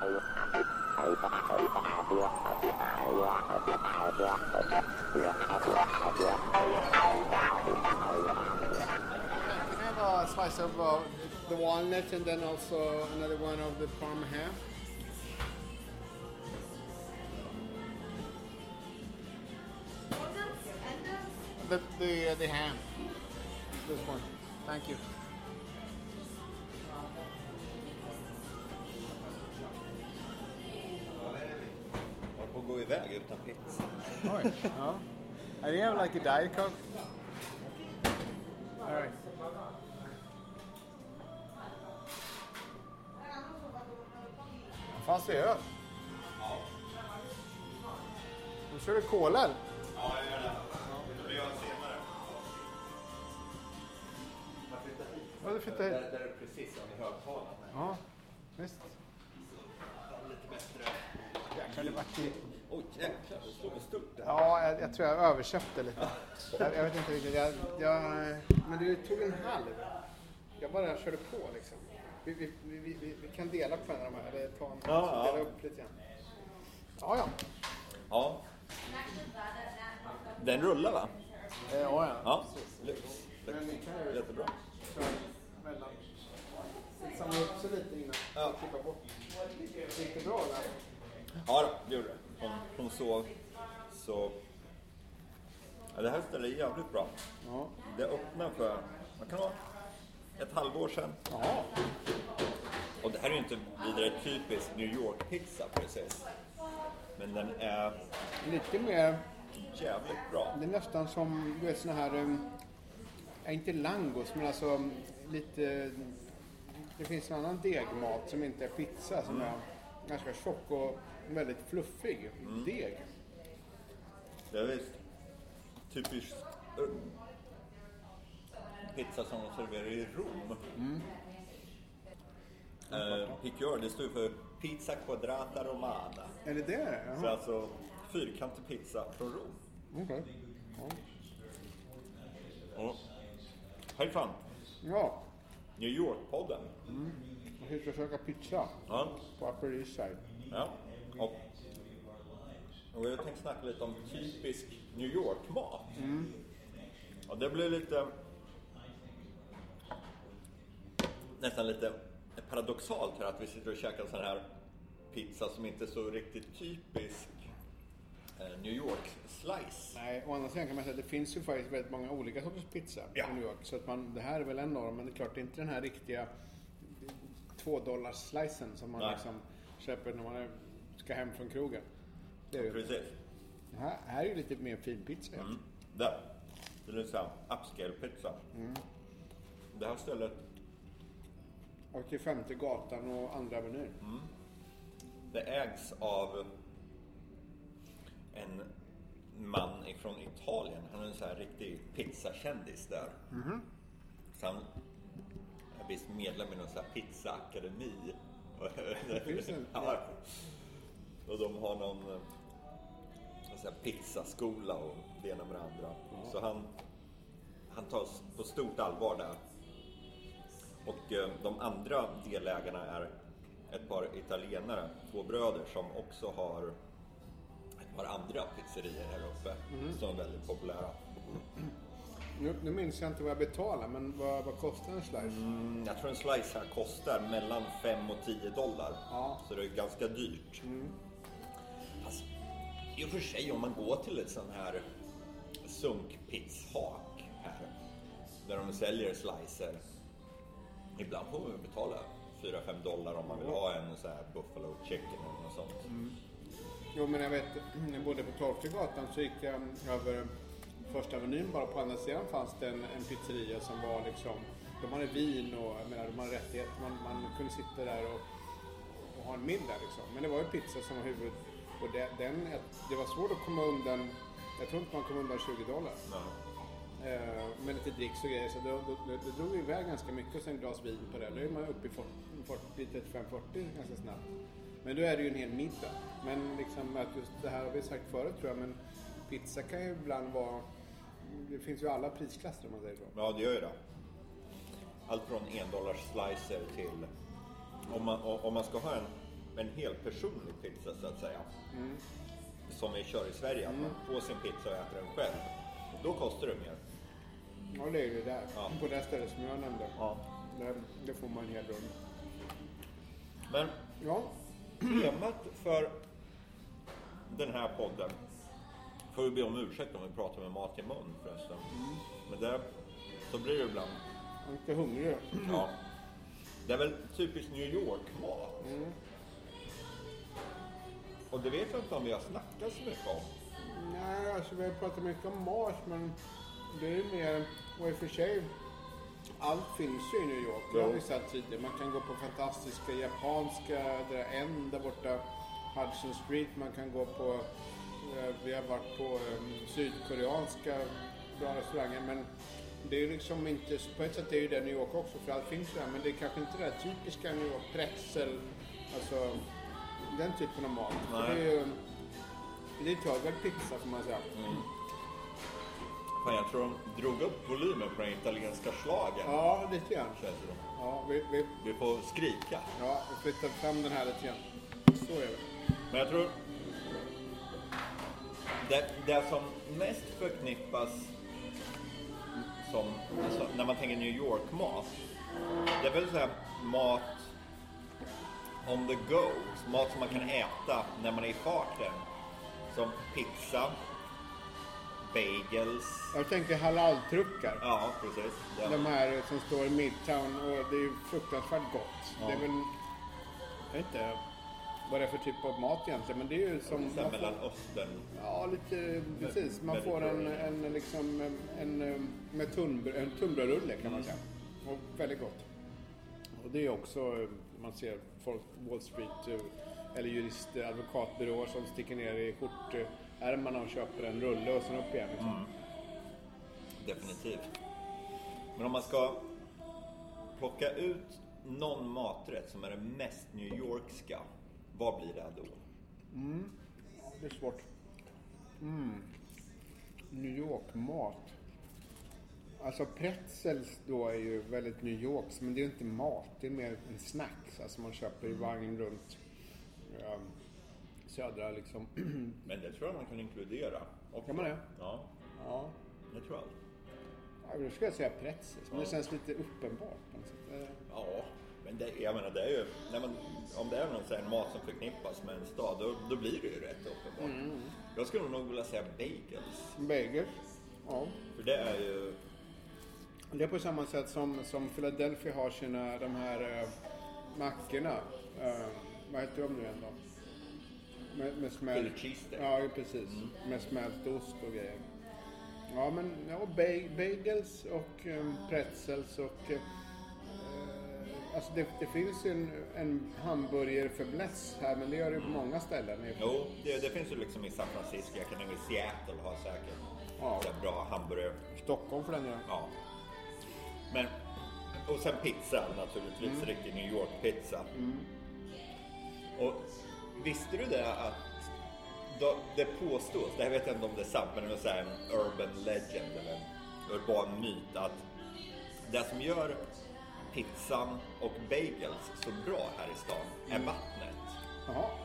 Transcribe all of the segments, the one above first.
I have a slice of uh, the walnut and then also another one of the parm ham? The the the ham. This one. Thank you. Iväg utan pizza. Oj. Ja. I do have like a diet coke. All right. Fanns det öl? Nu kör du cola eller? Ja, jag gör det. Det gör jag senare. Ja, du flyttar hit. Där, där är precis som i högtalarna. Ja, visst. Lite bättre. Jäklar, det vart. Oj, jäklar. Det slår med stort där. Ja, jag, jag tror jag överköpte lite. Jag, jag vet inte riktigt. Jag, jag, men du tog en halv. Jag bara körde på liksom. Vi, vi, vi, vi, vi kan dela på en av de här, eller ta en, Ja, ja. dela upp lite grann. Ja, ja. Ja. Den rullar va? Eh, ja, ja. Ja. Ju Jättebra. mellan. Samla upp sig lite innan. Ja. Klippa bort. Gick det bra där? Ja, det gjorde det. Hon, hon sov. Så... Ja, det här stället är jävligt bra. Ja. Det öppnade för, vad kan det vara? Ett halvår sedan. Ja. Och det här är ju inte vidare typisk New York-pizza precis. Men den är Lite mer, jävligt bra. det är nästan som, du vet såna här, ja, inte langos, men alltså um, lite, det finns en annan degmat som inte är pizza som är ganska tjock och väldigt fluffig deg. Det är visst typiskt eh, pizza som de serverar i Rom. Eh, Picor, det står för Pizza Quadrata Romana. Är det det? Så Jaha. alltså fyrkantig pizza från Rom. Okej. Ja. Och, hej fan, Ja, New York-podden. jag ska försöka pizza Ja, på Upper East Side. ja. Och, och jag tänkte snacka lite om typisk New York-mat. Och det blir lite nästan lite paradoxalt här att vi sitter och käkar en sån här pizza som inte är så riktigt typisk eh, New York-slice. Nej, å andra sidan kan man säga att det finns ju faktiskt väldigt många olika sorters pizza Ja. i New York. Så att man, det här är väl en norm, men det är klart det är inte den här riktiga två dollars slicen som man Nej. liksom köper när man är, ska hem från krogen. Det är ju. Precis. Det här, här är ju lite mer finpizza. Mm. Där. Det är lite såhär upscale-pizza. Det här stället, Och till femte gatan och andra avenyn. det ägs av en man ifrån Italien. Han är en sån här riktig pizzakändis där. Så han är visst medlem i någon sån här pizzaakademi. finns en- ja. Och de har någon, eh, pizzaskola och det ena med det andra. Så han, han tas på stort allvar där. Och eh, de andra delägarna är ett par italienare, två bröder som också har ett par andra pizzerior här uppe som är väldigt populära. Nu, nu minns jag inte vad jag betalar, men vad, vad kostar en slice? Mm, Jag tror en slice här kostar mellan 5 och 10 dollar. Ja. Så det är ganska dyrt. Fast, i och för sig om man går till ett sånt här sunkpizzhak här. Där de säljer slicer. Ibland får man betala 4-5 dollar om man vill ha en så här buffalo chicken eller något sånt. Mm. Jo, men jag vet, när jag bodde på Torftegatan så gick jag över första avenyn bara på andra sidan fanns det en, en pizzeria som var liksom, de hade vin och jag menar, de hade rättigheter. Man, man kunde sitta där och, och ha en middag liksom. Men det var ju pizza som var huvud och det, den, det var svårt att komma undan, jag tror inte man kom undan 20 dollar. Ja. Eh, med lite dricks och grejer så det, det, det drog iväg ganska mycket och sen glas vin på det. Då är man uppe i 40, 40, 35-40 ganska snabbt. Men då är det ju en hel middag. Men liksom att just det här har vi sagt förut tror jag, men pizza kan ju ibland vara... Det finns ju alla prisklasser om man säger så. Ja, det gör ju det. Allt från endollars slicer till... Om man, om man ska ha en en helt personlig pizza så att säga. Som vi kör i Sverige, att man får sin pizza och äter den själv. Då kostar det mer. Ja, det är ju där. Ja. På det stället som jag nämnde. Ja. Där, det får man en hel rund. Men Ja, temat för den här podden får vi be om ursäkt om vi pratar med mat i mun förresten. Men det, så blir det ibland. jag är inte hungrig. Ja. Det är väl typiskt New York-mat. Och det vet jag inte om vi har snackat så mycket om. Nej, alltså vi har pratat mycket om mat, men det är mer, och i och för sig, allt finns ju i New York. Det har vi sagt tidigare. Man kan gå på fantastiska japanska, det är en där borta, Hudson Street. Man kan gå på, eh, vi har varit på eh, sydkoreanska bra restauranger, men det är liksom inte, på ett sätt är ju det New York också, för allt finns ju där, men det är kanske inte det här typiska New York, pretzel, alltså den typen av mat. Det är ju, det är pizza får man säga. Fan, jag tror de drog upp volymen på den italienska schlagern. Ja, lite grann. Ja, vi, vi, Vi får skrika. ja, vi flyttar fram den här lite grann. Så är det. Men jag tror... Det, det som mest förknippas som, alltså, när man tänker New York-mat, det är väl så här mat on the go, mat som man kan äta när man är i farten. Som pizza, bagels, Jag tänker halaltruckar. ja precis. Ja. De här som står i Midtown och det är ju fruktansvärt gott. Ja. Det är väl, jag vet inte vad det är för typ av mat egentligen, men det är ju som... Får- Mellanöstern. Ja, lite precis. Man får en, en, liksom, en, en, med tunnbröd, en tunnbrödsrulle kan man säga. Och väldigt gott. Och det är också, man ser folk på Wall Street eh, eller jurister, advokatbyråer som sticker ner i skjortärmarna och köper en rulle och sen upp igen. Liksom. Definitivt. Men om man ska plocka ut någon maträtt som är den mest New Yorkska, vad blir det då? Det är svårt. Mm. New York-mat. Alltså pretzels då är ju väldigt New Yorks, men det är ju inte mat. Det är mer en snacks. Alltså man köper i vagn runt ja, södra liksom. Men det tror jag man kan inkludera. också. Kan man det? Ja, ja. det tror jag. ja, då ska jag säga pretzels, men det Ja. känns lite uppenbart. på något sätt. Ja, men det, jag menar det är ju, när man, om det är någon här mat som förknippas med en stad, då, då blir det ju rätt uppenbart. Mm. Jag skulle nog vilja säga bagels. Bagel. Ja. För det är ju, Det är på samma sätt som, som Philadelphia har sina, de här uh, mackorna. Uh, vad heter de nu igen då? Med, med smält... Ja, ju precis. Med smält ost och grejer. Ja, men ja, ba- bagels och um, pretzels och... eh, alltså det, det finns ju en, en hamburgerfäbless här, men det gör det ju på många ställen. jo, det, det finns ju liksom i San Francisco, jag kan mig Seattle har säkert Ja. bra hamburgare. Stockholm för den delen. Ja. Men, och sen pizza naturligtvis, riktig New York-pizza. Och visste du det att då, det påstås, det här vet jag inte om det är sant, men det är så en urban legend eller en urban myt att det som gör pizzan och bagels så bra här i stan är vattnet.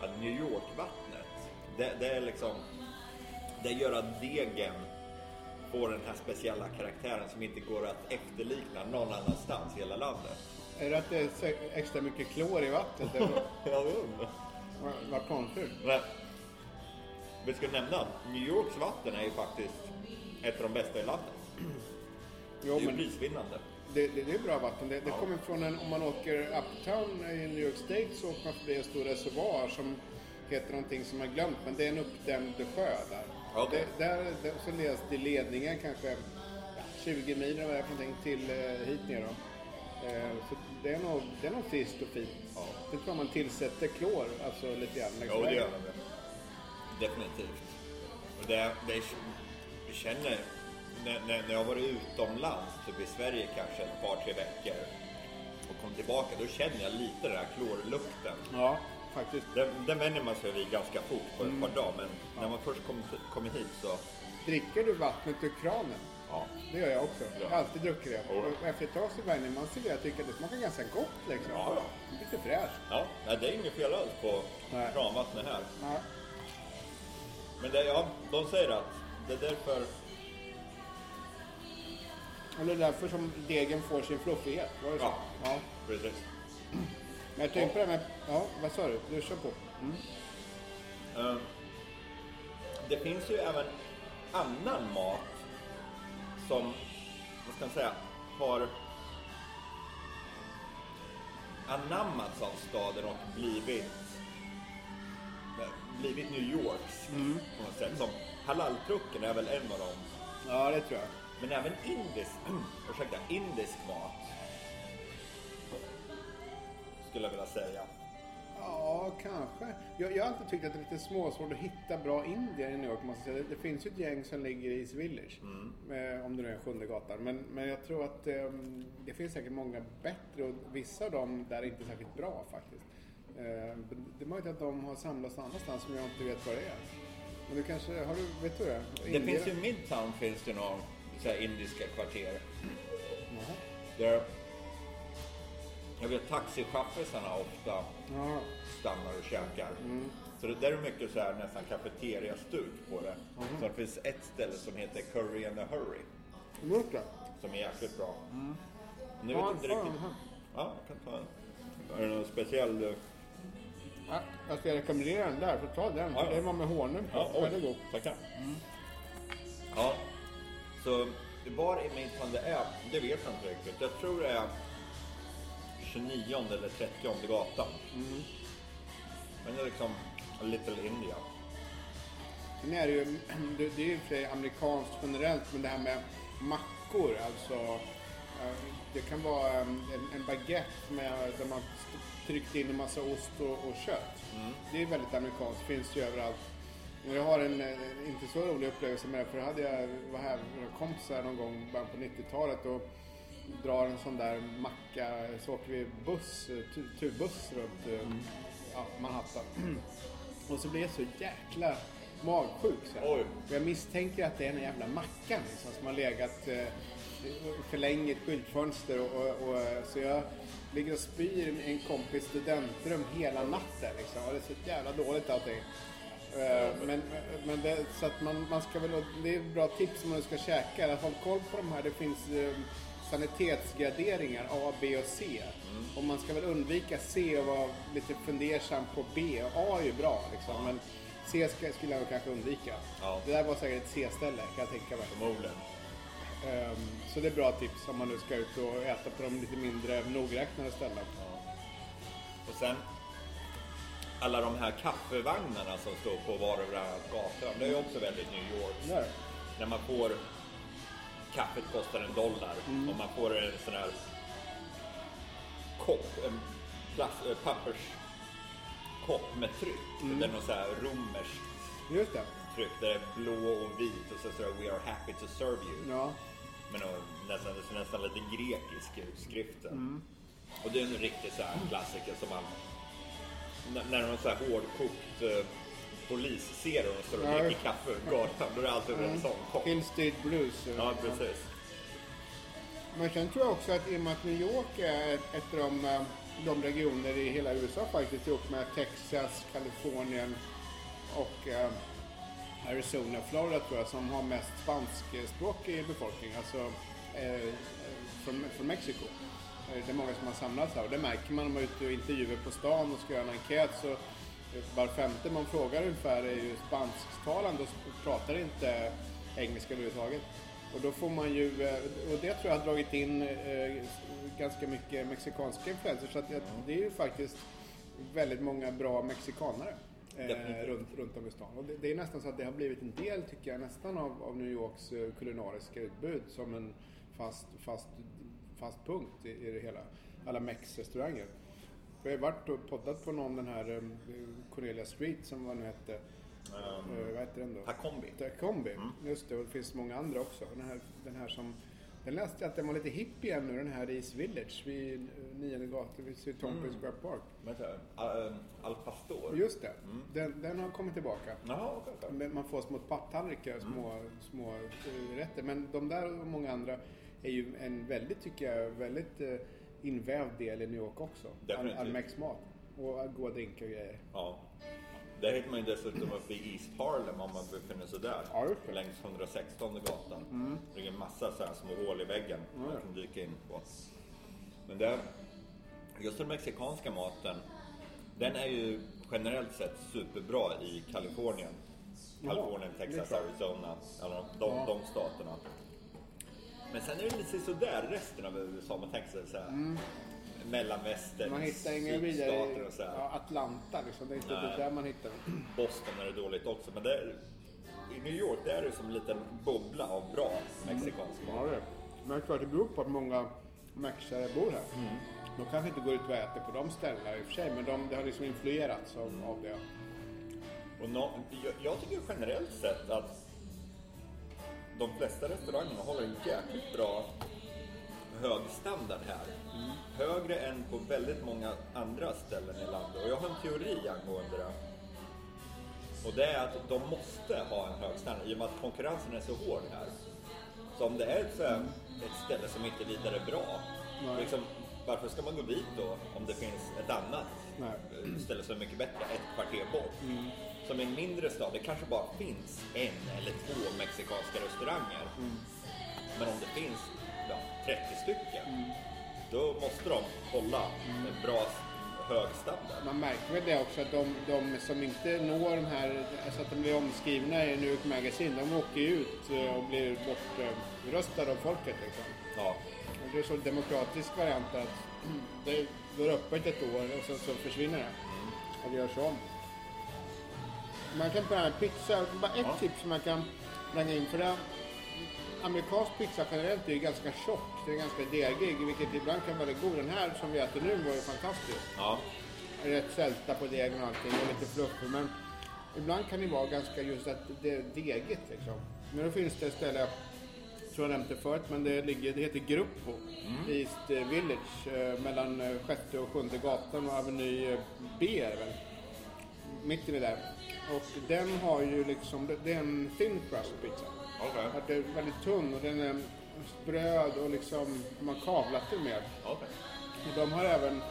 Att New York-vattnet, det, det är liksom, det gör att degen får den här speciella karaktären som inte går att efterlikna någon annanstans i hela landet. Är det att det är extra mycket klor i vattnet? undrar. Vad- konstigt. Men, vi ska nämna, New Yorks vatten är ju faktiskt ett av de bästa i landet. Det Jo, är ju prisvinnande. det, det, det är bra vatten. Det, det Ja. kommer från en, om man åker uptown i New York State så åker man förbi en stor reservoar som heter någonting som jag glömt, men det är en uppdämd sjö där. Det, där, där så det ledningen kanske ja, 20 mil eller någonting till eh, hit ner då. Eh, så det är nog, det är nog friskt och fint. Ja. Sen tror jag man tillsätter klor, alltså lite grann. Jo, det gör de. Definitivt. Och det, det jag känner, när, när, jag varit utomlands, typ i Sverige kanske ett par, tre veckor och kom tillbaka, då känner jag lite den här klorlukten. Ja, faktiskt. Den, den vänjer man sig vid ganska fort på ett par dagar, men när man först kommer kommer hit så, Dricker du vattnet ur kranen? ja, Ja. Det gör jag också. Jag har Ja. alltid druckit det. Ja. Och efter ett tag så vänjer man sig vid. Jag tycker att det smakar ganska gott liksom. Ja. Lite fräscht. Ja, nej, det är inget fel alls på Nej. kranvattnet här. Ja. Men det, ja, de säger att det är därför... Och det är därför som degen får sin fluffighet. Var det så? Ja. ja. Precis. Men jag tänkte på det här med... Ja, vad sa du? Du kör på. Mm. Eh, det finns ju även annan mat som, vad ska man säga, har anammats av staden och blivit blivit New Yorks på något sätt. Som halaltrucken är väl en av dem. Ja, det tror jag. Men även indisk, ursäkta, indisk mat. Skulle jag vilja säga. Ja, kanske. Jag, jag har alltid tyckt att det är lite småsvårt att hitta bra indier i New York. Måste jag säga. Det, det finns ju ett gäng som ligger i East Village. Eh, om det nu är sjunde gatan. Men, men jag tror att eh, det finns säkert många bättre och vissa av dem där är inte särskilt bra faktiskt. Eh, det är möjligt att de har samlats någon annanstans som jag inte vet vad det är. Men du kanske, har du, vet du det? Det Indier? finns ju Midtown finns det några indiska kvarter. Jaha. Där jag vet taxichaufförsarna ofta Ja. stannar och käkar. Så det där är mycket så här nästan kafeteriastuk på det. Så det finns ett ställe som heter Curry and a Hurry. Gjort det? Som är jäkligt bra. Nu Ja, vet inte ja, riktigt. ja. Ja, jag kan ta en. Är det någon speciell? eh, Ja, jag ska rekommendera den där, för ta den. Ja. Den var med honung på. Ja. Väldigt god. Tackar. Ja, så var i Midtown det är, det vet jag inte riktigt. Jag tror det är 29 eller 30 gatan. Men det är liksom little India. Sen är det ju, det är ju för sig amerikanskt generellt, men det här med mackor, alltså. eh, Det kan vara eh, en, en baguette med, där man tryckt in en massa ost och, och kött. Det är väldigt amerikanskt, finns ju överallt. Jag har en eh, inte så rolig upplevelse med det, för hade jag var här med några kompisar någon gång början på 90-talet och drar en sån där macka, så åker vi buss, tu- turbuss runt eh, ja, Manhattan. Och så blir jag så jäkla magsjuk. Så här. Oj. Och jag misstänker att det är den jävla mackan liksom, som har legat eh, för länge i ett skyltfönster. Och, och, och, så jag ligger och spyr i en kompis studentrum hela natten. Liksom. Och det är så jävla dåligt allting. Eh, Men, men det, så att man, man ska väl, det är ett bra tips om man ska käka. Håll koll på de här. Det finns sanitetsgraderingar A, B och C. Och man ska väl undvika C och vara lite fundersam på B. A är ju bra liksom. Men C ska, skulle jag kanske undvika. Ja. Det där var säkert ett C-ställe kan jag tänka mig. Förmodligen. Ehm, så det är bra tips om man nu ska ut och äta på de lite mindre nogräknade ställena. Och sen alla de här kaffevagnarna som står på var och varannan gata. Det är ju också väldigt New York. När man får kaffet kostar en dollar och man får en sån här kopp, en plast, eh, papperskopp med tryck. Det är något så här romerskt Just det. tryck. Det är blå och vit och så står det We are happy to serve you. Ja. Men nästan, nästan lite grekisk ut, skriften. Och det är en riktig så här klassiker som man... När, när de så här hårdkokt polis ser och står och Ja. dricker kaffe på gatan, då är det alltid en sån kopp. Hill Blues. Ja, precis. Men sen tror jag också att i och med att New York är ett av de, eh, de regioner i hela USA faktiskt ihop med Texas, Kalifornien och eh, Arizona, Florida tror jag, som har mest spanskspråkig befolkning. Alltså eh, från, från Mexiko. Eh, Det är många som har samlats här och det märker man om man är ute och intervjuer på stan och ska göra en enkät så var femte man frågar ungefär är ju spansktalande och pratar inte engelska överhuvudtaget. Och då får man ju, eh, och det tror jag har dragit in eh, ganska mycket mexikanska influenser så att det, det är ju faktiskt väldigt många bra mexikanare eh, runt, runt om i stan. Och det, det är nästan så att det har blivit en del, tycker jag, nästan av, av New Yorks eh, kulinariska utbud som en fast, fast, fast punkt i, i det hela. Alla Mex-restauranger. Vi har varit och poddat på någon, den här eh, Cornelia Street som vad nu hette. Eh, vad heter den då? Takombi. Takombi, just det. Och det finns många andra också. Den här, den här som Den läste jag att den var lite hipp igen nu, den här East Village vid eh, Nionde gatan vid Tompkins Mm. Square Park. Heter det? Al, Al Pastor? Just det, den, den har kommit tillbaka. Jaha, okej. Men Man får små papptallrikar, små, små eh, rätter. Men de där och många andra är ju en väldigt, tycker jag, väldigt eh, invävd del i New York också. All, Definitivt. all Mex-mat. Och goda drinkar och grejer. Ja. Där hittar man ju dessutom uppe i East Harlem om man befinner sig där. Ja, det. Längs 116 gatan. Det ligger en massa så här små hål i väggen man ja. kan dyka in på. Men det, just den mexikanska maten, den är ju generellt sett superbra i Kalifornien. Kalifornien, är Texas. Arizona, de, Ja. de staterna. Men sen är det lite sådär resten av USA. Man tänker sig så här, mellanvästern, Mm. Man hittar inga vidare sydstater och så här. ja, Atlanta liksom. Det är inte Nej. där man hittar dem. Boston är det dåligt också, men det är, i New York det är det som en liten bubbla av bra mexikansk Ja, mat. det. Men jag tror att det beror på att många mexare bor här. Mm. De kanske inte går ut och äter på de ställena i och för sig, men de, det har liksom influerats av, av det. Och nå- jag, jag tycker generellt sett att de flesta restaurangerna håller en jäkligt bra hög standard här. Högre än på väldigt många andra ställen i landet. Och jag har en teori angående det. Och det är att de måste ha en hög standard i och med att konkurrensen är så hård här. Så om det är ett, här, ett ställe som inte är vidare bra, liksom, varför ska man gå dit då om det finns ett annat Nej. ställe som är mycket bättre, ett kvarter bort? Som en mindre stad, det kanske bara finns en eller två mexikanska restauranger. Men om det finns ja, 30 stycken, då måste de hålla en bra, hög standard. Man märker väl det också att de, de som inte når den här, alltså att de blir omskrivna i New York Magazine, de åker ju ut eh, och blir bortröstade av folket liksom. Ja, Och det är så en demokratisk variant att det går öppet ett år och sen så försvinner det. Och det görs om. Man kan pröva pizza, bara ett Ja. tips som man kan lägga in för det. Amerikansk pizza generellt är ju ganska tjock, det är ganska degig, vilket ibland kan vara god. Den här som vi äter nu var ju fantastisk. ja, Rätt sälta på degen och allting och lite fluffig. Men ibland kan det vara ganska just att det är degigt liksom. Men då finns det ett ställe, tror jag nämnt det förut, men det, ligger, det heter Gruppo i East Village eh, mellan eh, sjätte och sjunde gatan och Aveny B är det väl. Mitt inne där. Och den har ju liksom, det- det är en thin crust pizza. okej. Att det är väldigt tunn och den är spröd och liksom, har kavlat det med. okej. Och De har även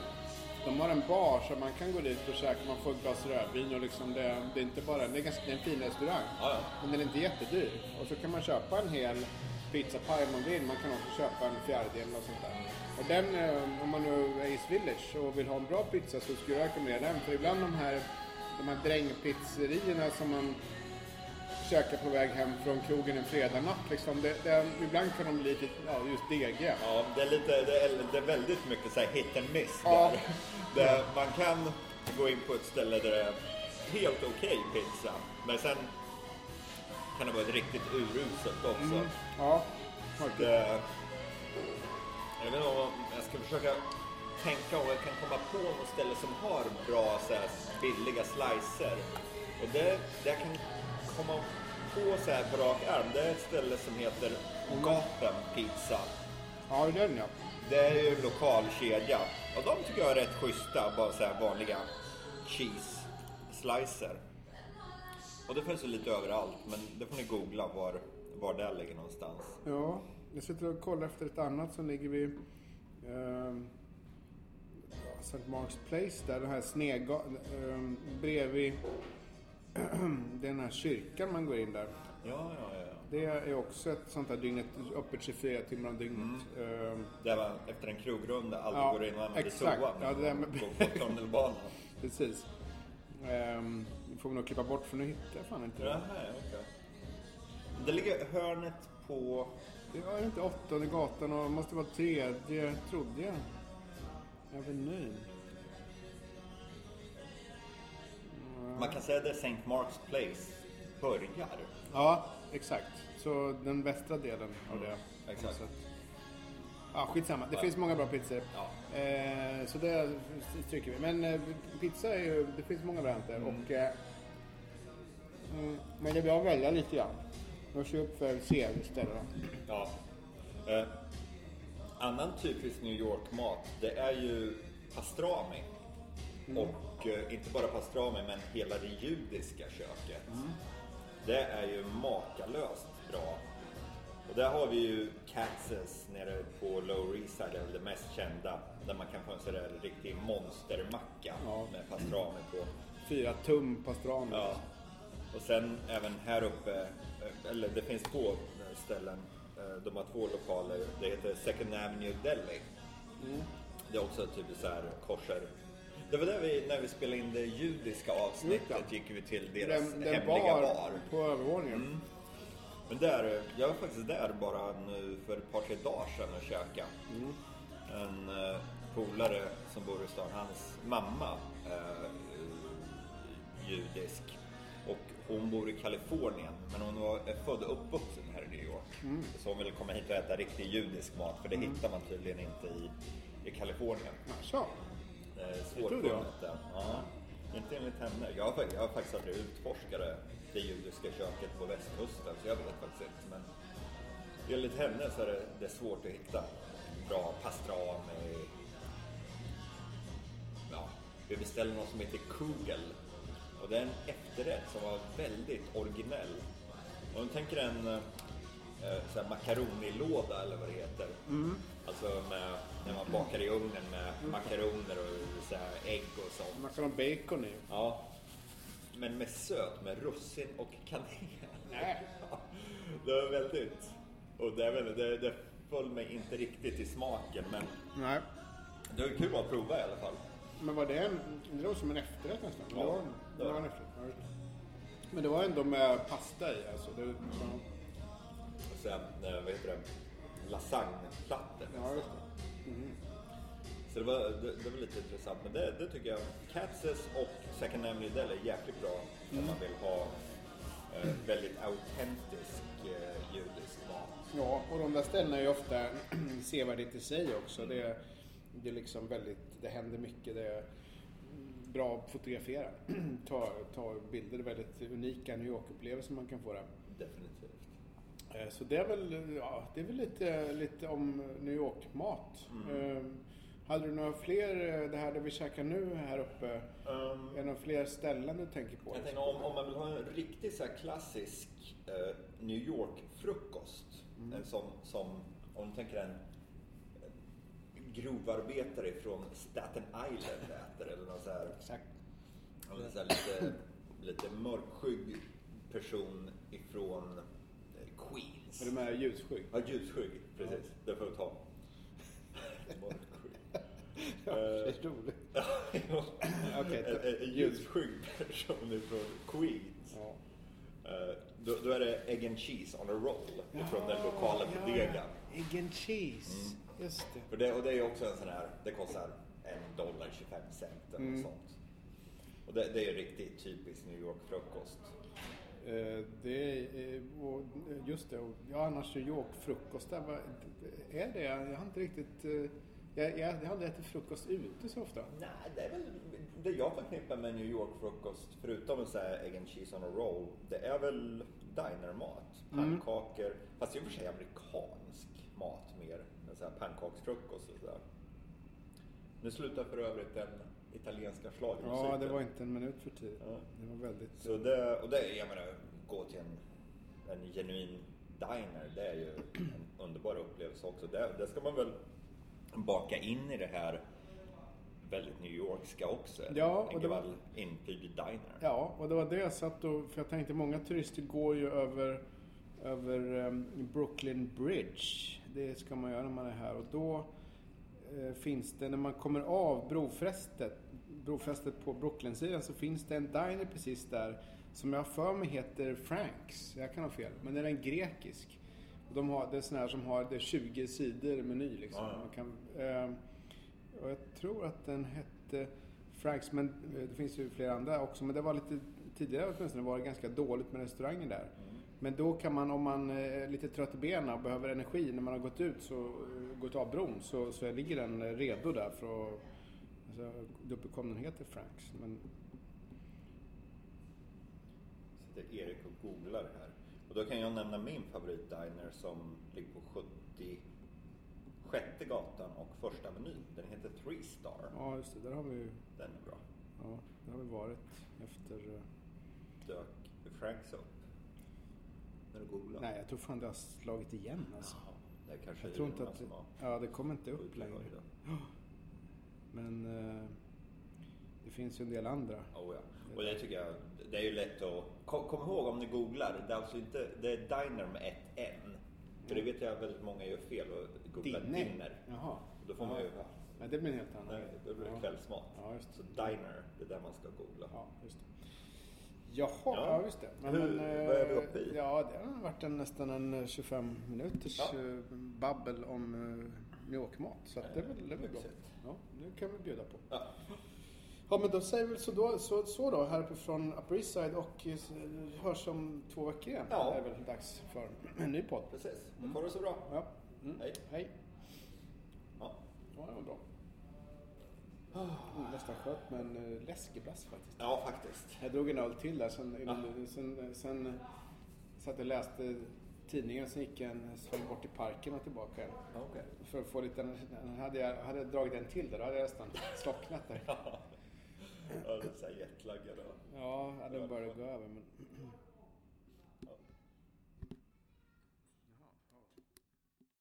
de har en bar så man kan gå dit och käka, man får ett glas rödvin och liksom det, det är inte bara, det är, ganska, det är en fin restaurang. Ja, ja. Men den är inte jättedyr. Och så kan man köpa en hel pizzapaj om man vill, man kan också köpa en fjärdedel och sånt där. Och den, eh, om man nu är i Village och vill ha en bra pizza så skulle jag rekommendera den. För ibland de här, de här drängpizzerierna som man käkar på väg hem från krogen en fredagnatt liksom, det, det, ibland kan de bli lite, ja, just degiga. Ja, det är, lite, det är, det är väldigt mycket så här hit and miss Ja. där. där. Man kan gå in på ett ställe där det är helt okej pizza, men sen kan det vara ett riktigt uruselt också. Mm, ja, faktiskt. Jag vet inte om jag ska försöka tänka om jag kan komma på något ställe som har bra så här, billiga slicer. Och det, det jag kan komma på så här på rak arm, det är ett ställe som heter Gotham Pizza. Ja, den ja. Det är ju en lokal kedja. Och de tycker jag är rätt schyssta, bara så här vanliga cheese slicer. Och det finns ju lite överallt, men det får ni googla var, var det ligger någonstans. Ja, jag sitter och kollar efter ett annat som ligger vid eh, St. Mark's Place där, den här snega, eh, bredvid den här kyrkan man går in där. Ja, ja, ja. Det är också ett sånt här dygnet, öppet 24 timmar om dygnet. Eh, Det var efter en krogrunda, aldrig Ja, går in och använder exakt. toan. Ja, det där med- På, på tunnelbanan. precis. Det får vi nog klippa bort för nu hittar jag fan inte det. Jaha, okej. Det ligger hörnet på... Det var inte åttonde gatan och måste vara tredje, trodde jag. Avenyn. Man kan säga det är St. Mark's Place börjar. Ja, exakt. Så den västra delen av det. exakt. något sätt. Ja, skitsamma. Det finns många bra pizzor. Ja. Eh, så det stryker vi. Men eh, pizza är ju, det finns många varianter. Och, eh, mm, men det är bra att välja lite grann. Jag kör upp för C istället. Ja. Annan typisk New York-mat, det är ju pastrami. Och eh, inte bara pastrami, men hela det judiska köket. Det är ju makalöst bra. Och där har vi ju Katz's nere på Lower East Side, det mest kända. Där man kan få en sån där riktig monstermacka Ja. med pastrami på. Fyra tum pastrami. Ja. Och sen även här uppe, eh, eller det finns två ställen. Eh, De har två lokaler. Det heter Second Avenue Deli. Det är också typ så här korser. Det var där vi, när vi spelade in det judiska avsnittet, gick vi till deras Den, den hemliga bar, bar. på övervåningen. Men där, jag var faktiskt där bara nu för ett par, tre dagar sedan och käka. En eh, polare som bor i stan, hans mamma eh, judisk. Och hon bor i Kalifornien, men hon var, född och uppvuxen här i New York. Så hon ville komma hit och äta riktig judisk mat, för det hittar man tydligen inte i, i Kalifornien. Så. Eh. Svårfunnet där. Ja, inte enligt henne. Jag har, jag har faktiskt aldrig utforskat det judiska köket på västkusten, så jag vet faktiskt inte. Men enligt henne så är det, det är svårt att hitta bra pastrami. Ja, vi beställde något som heter kugel. Och det är en efterrätt som var väldigt originell. Om du tänker en eh, makaronilåda eller vad det heter. Alltså med, när man bakar i ugnen med makaroner och så ägg och sånt. Ha bacon i. Ja. Men med söt, med russin och kanel. Det var väldigt... Och det, det, det föll mig inte riktigt i smaken men Nej. det var kul att prova i alla fall. Men var det en... Det låter som en efterrätt nästan. Ja, det, var, det det var en efterrätt. ja, just det. Men det var ändå med pasta i alltså. Det, ja, Och sen, eh, vad heter det? Lasagneplattor. ja, just det. Så det var, det, det var lite intressant. Men det, det tycker jag. Katz's och Second Avenue Deli är jäkligt bra om man vill ha eh, väldigt autentisk eh, judisk mat. Ja, och de där ställena är ju ofta sevärdhet i sig också. Det, är- det är liksom väldigt, det händer mycket. Det är bra att fotografera. ta, ta bilder, väldigt unika New York-upplevelser man kan få där. Definitivt. Eh, Så det är väl, ja, det är väl lite, lite om New York-mat. Mm. Eh, Hade du några fler, eh, det här där vi käkar nu här uppe, Um, är det några fler ställen du tänker på? Jag tänker om, om man vill ha en riktigt så här klassisk eh, New York-frukost. En som, som, om du tänker en grovarbetare från Staten Island äter eller någon så här, Exakt. eller så här lite, lite mörkskygg person ifrån eh, Queens. Är du med ljusskygg? Ja, ljusskygg, precis. Det får vi ta. Mörkskygg. Ja, det är roligt. Okej, en, en, en ljusskygg person ifrån Queens. Ja. Eh, då, då är det egg and cheese on a roll ifrån den lokala ja, bodegan. ja. Egg and cheese. Just det. För det, och det är också en sån här, det kostar en dollar 25 cent eller Mm. sånt. Och det, det är riktigt typisk New York-frukost. Eh, Det är, eh, och just det, och ja, annars New York-frukost, är det? Jag har inte riktigt... eh, Jag, jag, jag har aldrig ätit frukost ute så ofta. Nej, det är väl det jag förknippar med New York-frukost, förutom en sån här egg and cheese on a roll, det är väl dinermat. Pannkakor, fast i och för sig amerikansk mat mer. En sån här pannkaksfrukost och sådär. Nu slutar för övrigt den italienska schlagermusiken. Ja, det var inte en minut för tidigt. Ja. Det var väldigt... Så det, och det är, jag menar, gå till en, en genuin diner, det är ju en underbar upplevelse också. Det, det ska man väl baka in i det här väldigt New Yorkska också. Ja, och det var- inpyrd diner. Ja, och det var det jag satt och... För jag tänkte många turister går ju över, över um, Brooklyn Bridge. Det ska man göra när man är här. Och då eh, finns det, när man kommer av brofästet, brofästet på Brooklyn-sidan så finns det en diner precis där som jag har för mig heter Franks. Jag kan ha fel. Men den är en grekisk. De har, det är sån här som har det är 20 sidor meny liksom. Man kan, eh, och jag tror att den hette Franks, men eh, det finns ju flera andra också. Men det var lite tidigare åtminstone var det ganska dåligt med restaurangen där. Men då kan man, om man är lite trött i benen och behöver energi när man har gått ut, så, eh, gått av bron, så, så ligger den eh, redo där för att... Alltså, dubbelkom den heter Franks. Men, Sitter Erik och googlar här. Och då kan jag nämna min favoritdiner som ligger på Sjätte gatan och första menyn. Den heter Three Star. Ja, just det. Där har vi, Den är bra. ja, där har vi varit efter... eh, Dök Franks upp? När du googlade? Nej, jag tror fan det har slagit igen alltså. Jaha, det är kanske Jag tror inte att... Ja, det kommer inte upp längre. höjden. Men eh, det finns ju en del andra. Oh, ja. Och det tycker jag, det är ju lätt att... Kom, kom ihåg om ni googlar, det är alltså inte, det är diner med ett N. För det vet jag väldigt många gör fel och googlar Dinner. dinner. Jaha. Då får man ju... Nej, det blir en helt annan. Nej, då blir Ja. kvällsmat. Ja, just det. Så diner, det är där man ska googla. Ja, just det. Jaha, ja, just det. Hur- eh, vad är vi uppe i? Ja, det har varit en, nästan en eh, 25 minuters Ja. eh, babbel om New York-mat. Så det är väl, det är väl. Lyxigt. Ja, det kan vi bjuda på. Ja. Ja, men då säger vi så då, så, så då här uppifrån Upper East Side och eh, hörs om två veckor igen. Ja. Det är väl dags för en ny podd. Precis, då får du så bra. Ja. Mm. Hej. Hej. Ja. Ja, det var bra. Mm, nästan skönt med en uh, läskeblass faktiskt. ja, faktiskt. Jag drog en öl till där, sen, innan, sen, sen satt jag och läste tidningen, sen gick jag en sväng bort till parken och tillbaka igen. Okej. För att få lite, hade jag hade jag dragit en till där, då hade jag nästan slocknat där. Ja, det är så här jetlaggad och... Ja, den började gå över men